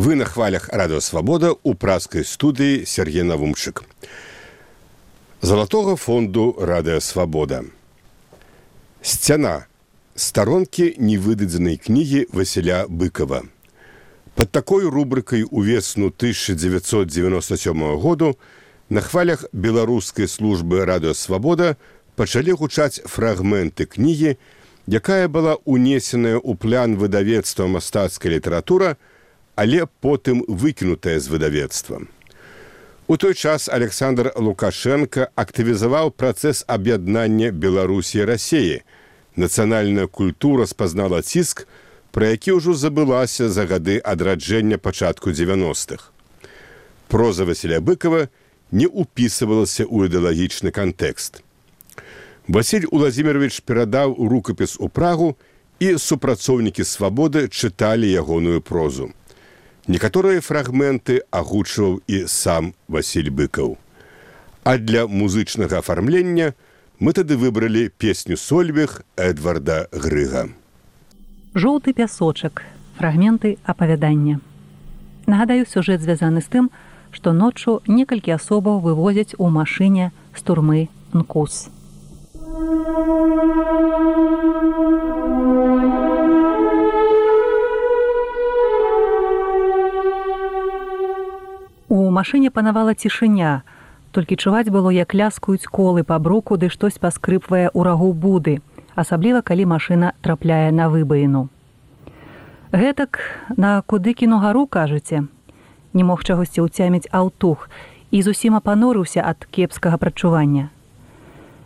Вы на хвалях радыасвабода ў праскай студыі Сергей Навумчык. Залатога фонду радыасвабода. Сцяна старонкі невыдадзенай кнігі Васіля быкова. Пад такой рубрыкай увесну 1997 году на хвалях беларускай службы радыасвабода пачалі гучаць фрагменты кнігі, якая была унесеная ў план выдавецтва мастацкая літаратура, але потым выкінутая з выдавецтва. У той час Александр Лукашенко актывізаваў працэс аб'яднання Беларусі рассеі. Нацыянальная культура спазнала ціск, пра які ўжо забылася за гады адраджэння пачатку 90-х. Проза Васіля быкова не ўпісывалася ў ідэалагічны кантэкст. Васіль Уладзімирович перадаў рукапіс у прагу і супрацоўнікі свабоды чыталі ягоную прозу. Некаторыя фрагменты агучваў і сам Васіль быкаў. А для музычнага афармлення мы тады выбралі песню сольвег Эдварда Грыга. Жоўты пясочак, фрагменты апавядання. Нагадаю, сюжэт звязаны з тым, што ноччу некалькі асобаў вывозяць у машыне з турмы Нкус. Машыне панавала цішыня, толькі чуваць было, як ляскаюць колы па бруку, ды штось паскрыпвае ў рагу буды, асабліва калі машына трапляе на выбаіну. Гэтак на куды кіну гару кажаце, не мог чагосьці ўцяміць аўтух і зусім апанорыўся ад кепскага прачування.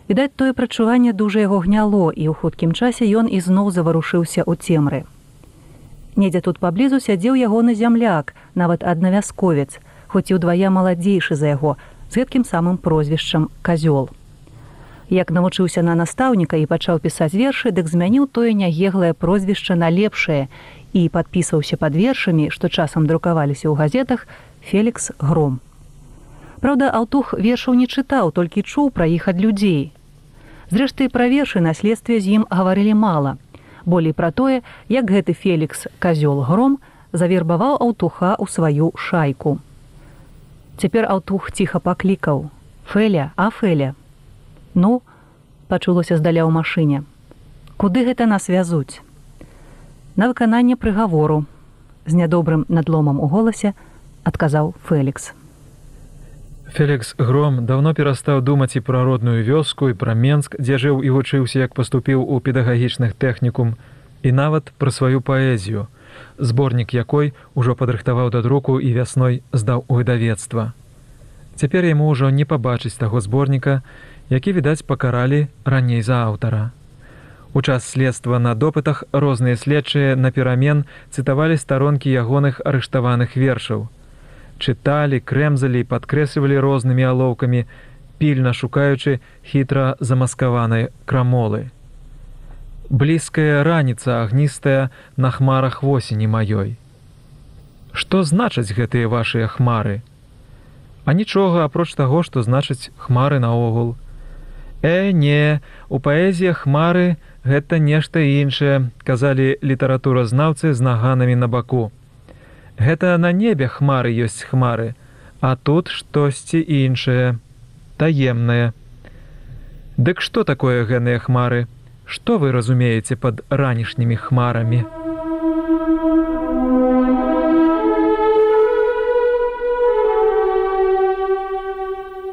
Відаць, тое прачуванне дужа яго гняло і ў хуткім часе ён ізноў заварушыўся ў цемры. Недзе тут паблізу сядзеў ягоны зямляк, нават аднавясковец, хоць і ўдвая маладзейшы за яго з гэткім самым прозвішчам казёл. Як навучыўся на настаўніка і пачаў пісаць вершы, дык змяніў тое нягеглае прозвішча на лепшае і падпісаўся пад вершамі, што часам друкаваліся ў газетах Фелікс гром. Праўда, аўтух вершаў не чытаў, толькі чуў пра іх ад людзей. Зрэшты, пра вершы на следстве з ім гаварылі мала. Болей пра тое, як гэты Фелікс казёл гром завербаваў аўтуха ў сваю шайку. Цяпер аўтух ціха паклікаў: Фэля, а фэля. Ну, пачулася здаля ў машыне. Куды гэта нас вязуць? На выкананне прыгавору з нядобрым надломам у голасе адказаў Фелікс. Фелікс гром даўно перастаў думаць і пра родную вёску і пра Менск, дзе жыў і вучыўся, як паступіў у педагагічных тэхнікум і нават пра сваю паэзію, зборнік якой ужо падрыхтаваў да друку і вясной здаў у выдавецтва. Цяпер яму ўжо не пабачыць таго зборніка, які відаць пакаралі раней за аўтара. У час следства на допытах розныя следчыя на перамен цытавалі старонкі ягоных арыштаваных вершаў. Чыталі, крэмзалі і падкрэслівалі рознымі алоўкамі, пільна шукаючы хітра замаскаванай крамолы блізкая раніца агністая на хмарах восені маёй. Што значаць гэтыя вашыя хмары? А нічога апроч таго, што значыць хмары наогул. Э, не, у паэзіях хмары гэта нешта іншае, казалі літаратуразнаўцы з наганамі на баку. Гэта на небе хмары ёсць хмары, а тут штосьці іншае, таемнае. Дык што такое гэныя хмары? Што вы разумееце пад ранішнімі хмарамі?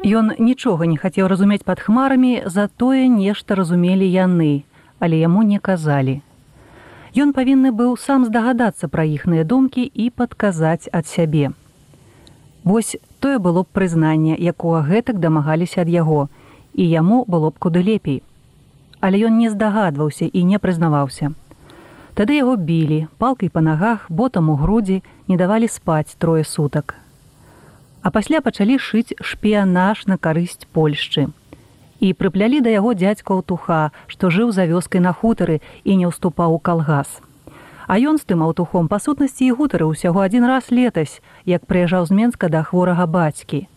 Ён нічога не хацеў разумець пад хмарамі, затое нешта разумелі яны, але яму не казалі. Ён павінны быў сам здагадацца пра іхныя думкі і падказаць ад сябе. Вось тое было б прызнанне, якога гэтак дамагаліся ад яго, і яму было б куды лепей але ён не здагадваўся і не прызнаваўся. Тады яго білі, палкай па нагах, ботам у грудзі не давалі спаць трое сутак. А пасля пачалі шыць шпіянаж на карысць Польшчы. І прыплялі да яго дзядзька аўтуха, што жыў за вёскай на хутары і не ўступаў у калгас. А ён з тым аўтухом па сутнасці і гутары ўсяго адзін раз летась, як прыязджаў з Менска да хворага бацькі.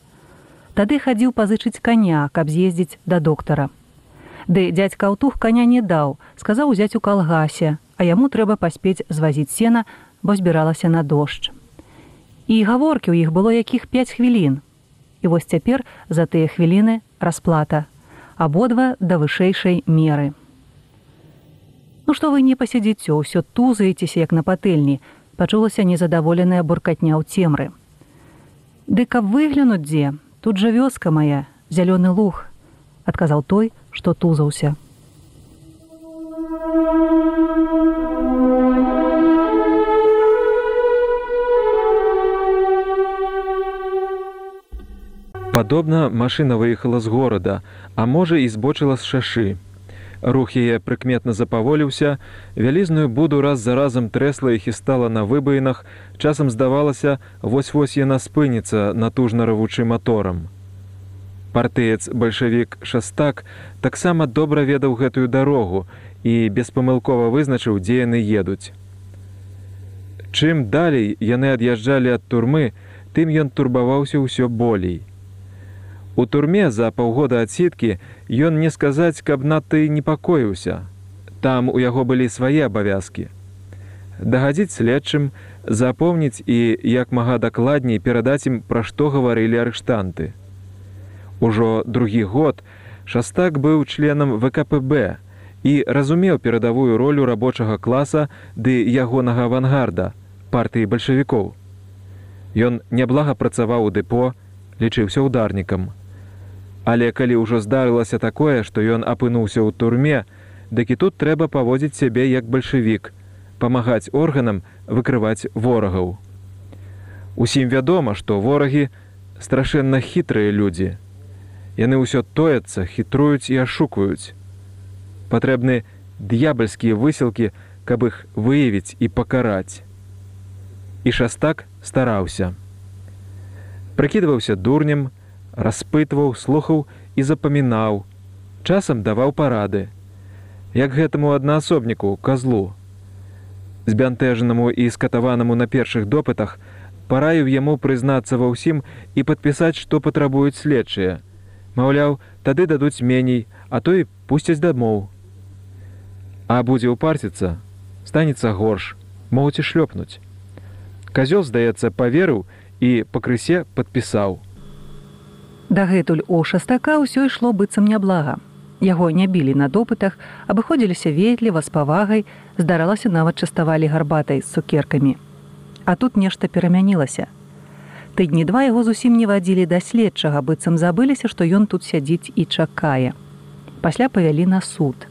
Тады хадзіў пазычыць каня, каб з'ездзіць да доктара. Ды дядька аўтух каня не даў, сказаў узяць у калгасе, а яму трэба паспець звазіць сена, бо збіралася на дождж. І гаворкі ў іх было якіх 5 хвілін. І вось цяпер за тыя хвіліны расплата, абодва да вышэйшай меры. Ну што вы не пасядзіце, ўсё тузаецеся як на патэльні, пачулася незадаволеная буркатня ў цемры. Ды каб выглянуць дзе, тут жа вёска моя, зялёны луг, адказаў той, што тузаўся. Падобна машына выехала з горада, а можа і збочыла з шашы. Рух яе прыкметна запаволіўся, вялізную буду раз за разам трэсла і хістала на выбаінах, часам здавалася, вось-вось яна спыніцца натужна равучы маторам. Партыец бальшавік шастак таксама добра ведаў гэтую дарогу і беспамылкова вызначыў, дзе яны едуць. Чым далей яны ад'язджалі ад турмы, тым ён турбаваўся ўсё болей. У турме за паўгода адсіткі ён не сказаць, каб надта і непакоіўся. Там у яго былі свае абавязкі. Дагадзіць следчым, запомніць і як мага дакладней перадаць ім пра што гаварылі арыштанты. Ужо другі год шастак быў членам ВКПБ і разумеў перадавую ролю рабочага класа ды ягонага авангарда партыі бальшавікоў. Ён няблага працаваў у дэпо, лічыўся ударнікам. Але калі ўжо здарылася такое, што ён апынуўся ў турме, дык і тут трэба паводзіць сябе як бальшавік, памагаць органам выкрываць ворагаў. Усім вядома, што ворагі страшэнна хітрыя людзі. Яны ўсё тояцца, хітруюць і ашукаюць. Патрэбны д'ябальскія высілкі, каб іх выявіць і пакараць. І шастак стараўся. Прыкідваўся дурнем, распытваў, слухаў і запамінаў, часам даваў парады, як гэтаму аднаасобніку казлу. Збянтэжанаму і скатаванаму на першых допытах параіў яму прызнацца ва ўсім і падпісаць, што патрабуюць следчыя. Маўляў, тады дадуць меней, а то і пусцяць дамоў. А будзе ўпарціцца, станецца горш, могуць і шлёпнуць. Казёл, здаецца, паверыў і пакрысе падпісаў. Дагэтуль у шастака ўсё ішло быццам няблага. Яго не білі на допытах, абыходзіліся ветліва з павагай, здаралася нават частавалі гарбатай з цукеркамі. А тут нешта перамянілася. Тыдні два яго зусім не вадзілі да следчага, быццам забыліся, што ён тут сядзіць і чакае. Пасля павялі на суд.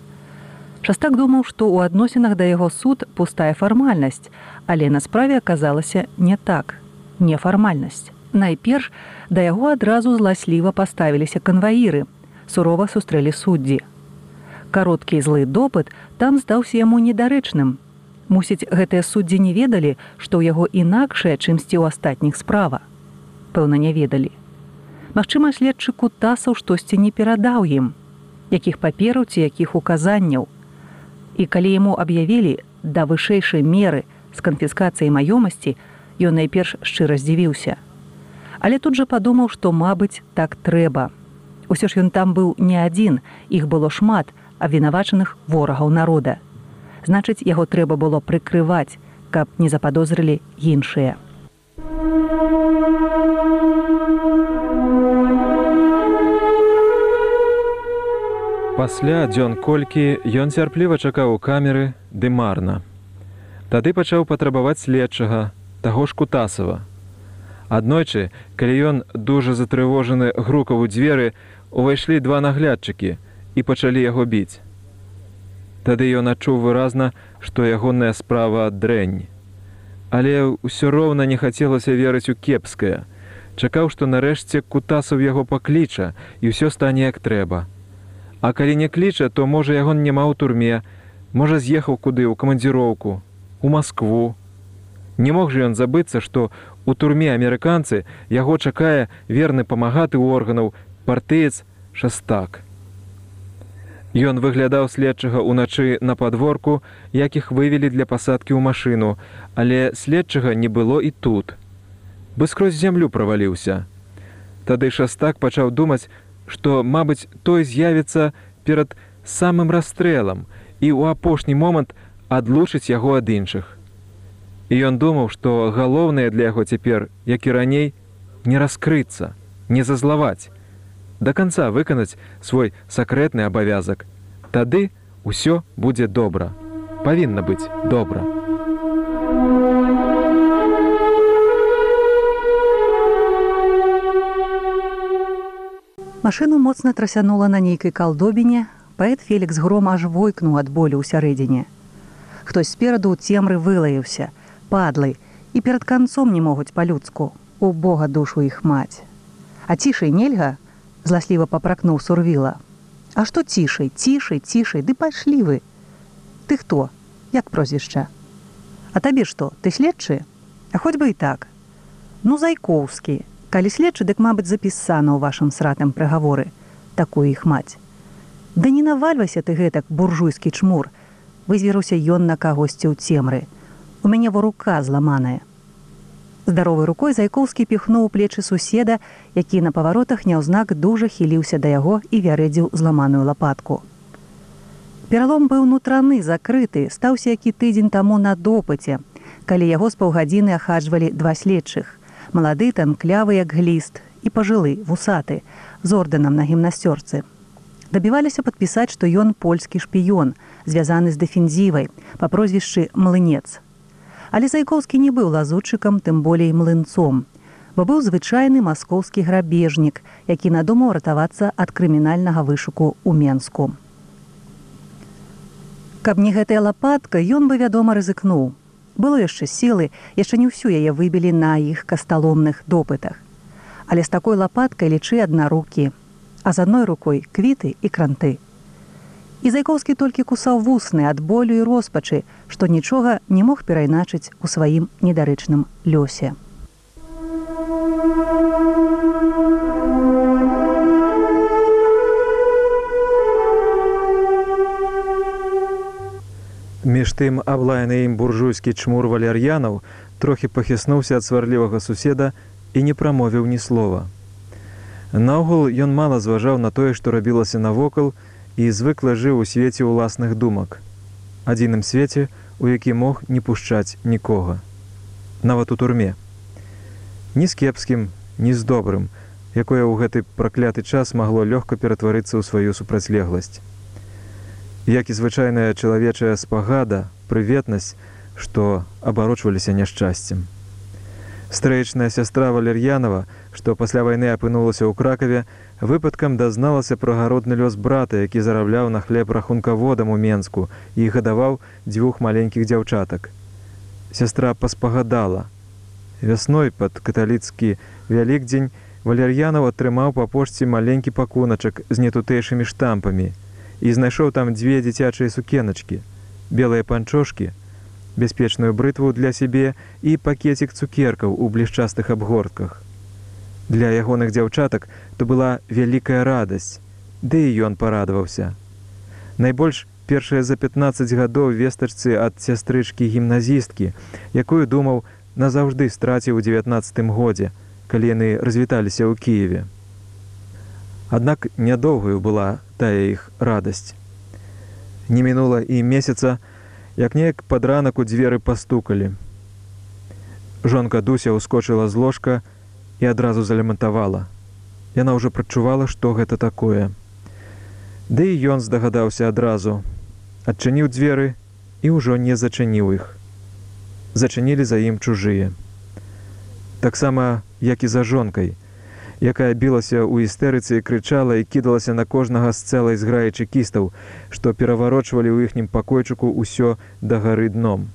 Шастак думаў, што ў адносінах да яго суд пустая фармальнасць, але на справе аказалася не так, нефармальнасць. Найперш да яго адразу зласліва паставіліся канваіры, сурова сустрэлі суддзі. Кароткі злы допыт там здаўся яму недарэчным. Мусіць, гэтыя суддзі не ведалі, што ў яго інакшае, чымсьці ў астатніх справа. Пэўна, не ведалі. Магчыма, следчы кутасаў штосьці не перадаў ім, якіх папераў ці якіх указанняў. І калі яму аб'явілі да вышэйшай меры з канфіскацыяй маёмасці, ён найперш шчыра здзівіўся але тут жа падумаў, што мабыць так трэба. Усё ж ён там быў не адзін, іх было шмат абвінавачаных ворагаў народа. Значыць, яго трэба было прыкрываць, каб не западозрылі іншыя. Пасля дзён колькі ён цярпліва чакаў у камеры ды марна. Тады пачаў патрабаваць следчага таго ж кутасава, Аднойчы, калі ён дужа затрывожаны грукаву дзверы, увайшлі два наглядчыкі і пачалі яго біць. Тады ён адчуў выразна, што ягоная справа дрэнь. Але ўсё роўна не хацелася верыць у кепскае. Чакаў, што нарэшце кутасаў яго пакліча і ўсё стане як трэба. А калі не кліча, то можа яго няма ў турме, можа з'ехаў куды ў камандзіроўку, у Маскву. Не мог жа ён забыцца, што У турме амерыканцы яго чакае верны памагаты органаў партыец шастак. Ён выглядаў следчага ўначы на падворку, якіх вывелі для пасадкі ў машыну, але следчага не было і тут. Бы скрозь зямлю праваліўся. Тады шастак пачаў думаць, што, мабыць, той з'явіцца перад самым расстрэлам і ў апошні момант адлучыць яго ад іншых. І ён думаў, што галоўнае для яго цяпер, як і раней, не раскрыцца, не зазлаваць, да канца выканаць свой сакрэтны абавязак. Тады ўсё будзе добра. Павінна быць добра. Машыну моцна трасянула на нейкай калдобіне, паэт Фелікс гром аж войкнуў ад болю ў сярэдзіне. Хтось спераду ў цемры вылаяўся, падлы і перад канцом не могуць па-людску, у Бога душу іх маць. А цішай нельга, зласліва папракнуў сурвіла. А што цішай, цішай, цішай, ды пайшлі вы. Ты хто, як прозвішча? А табе што, ты следчы? А хоць бы і так. Ну зайкоўскі, калі следчы, дык мабыць запісана ў вашым сратым прыгаворы, такую іх маць. Да не навальвайся ты гэтак буржуйскі чмур, вызверуся ён на кагосьці ў цемры. У мяне во рука зламаная. Здаровай рукой зайкоўскі піхнуў плечы суседа, які на паваротах няўзнак дужа хіліўся да яго і вярэдзіў зламаную лапатку. Пералом быў нутраны закрыты, стаўся які тыдзень таму на допыце, калі яго з паўгадзіны ахаджвалі два следчых. Малады танклявы як гліст і пажылы вусаты з ордэнам на гімнасцёрцы. Дабіваліся падпісаць, што ён польскі шпіён, звязаны з дэфензівай па прозвішчы млынец Але Зайкоўскі не быў лазутчыкам, тым болей млынцом, бо быў звычайны маскоўскі грабежнік, які надумаў ратавацца ад крымінальнага вышуку ў Менску. Каб не гэтая лапатка, ён бы, вядома, рызыкнуў. Было яшчэ сілы, яшчэ не ўсю яе выбілі на іх касталомных допытах. Але з такой лапаткай лічы адна рукі, а з адной рукой квіты і кранты і зайкоўскі толькі кусаў вусны ад болю і роспачы, што нічога не мог перайначыць у сваім недарэчным лёсе. Між тым аблаяны ім буржуйскі чмур валяр'янаў трохі пахіснуўся ад сварлівага суседа і не прамовіў ні слова. Наогул ён мала зважаў на тое, што рабілася навокал, і звыкла жыў у свеце ўласных думак адзіным свеце у які мог не пушчаць нікога. Нават у турме. Ні з кепскім ні з добрым якое ў гэты пракляты час магло лёгка ператварыцца ў сваю супрацьлегласць як і звычайная чалавечая спагада прыветнасць што абарочваліся няшчасцем стрэчная сястра валер'янова што пасля вайны апынулася ў кракаве выпадкам дазналася пра гародны лёс брата, які зарабляў на хлеб рахункаводам у менску і гадаваў дзвюх маленькіх дзяўчатак. Сястра паспагадала. Вясной пад каталіцкі вялікдзень валер'янаў атрымаў па пошце маленькі пакуначак з нетутэйшымі штампамі і знайшоў там дзве дзіцячыя сукеначкі, белыя панчошкі, бяспечную брытву для сябе і пакецік цукеркаў у блішчастых абгортках. Для ягоных дзяўчатак то была вялікая радасць, ды і ён парадаваўся. Найбольш першыя за 15 гадоў вестачцы ад сястрычкі гімназісткі, якую думаў назаўжды страціў у 19 годзе, калі яны развіталіся ў Киеве. Аднак нядоўгаю была тая іх радасць. Не мінула і месяца, як неяк пад ранак у дзверы пастукалі. Жонка дуся ўскочыла з ложка, і адразу залемантавала. Яна ўжо прачувала, што гэта такое. Ды і ён здагадаўся адразу, адчыніў дзверы і ўжо не зачыніў іх. Зачынілі за ім чужыя. Таксама, як і за жонкай, якая білася ў істэрыцы крычала і кідалася на кожнага з цэлай зграі чекістаў, што пераварочвалі ў іхнім пакойчыку ўсё да гары дном.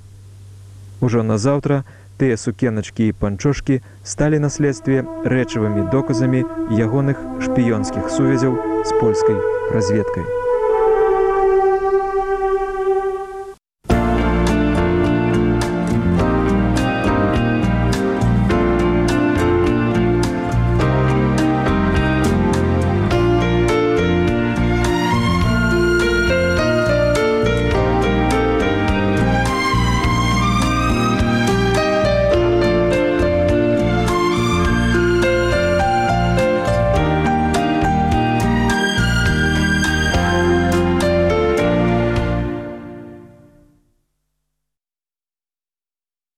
Ужо назаўтра, тыя сукеначкі і панчошкі сталі наследстве рэчавымі доказамі ягоных шпіёнскіх сувязяў з польскай разведкай.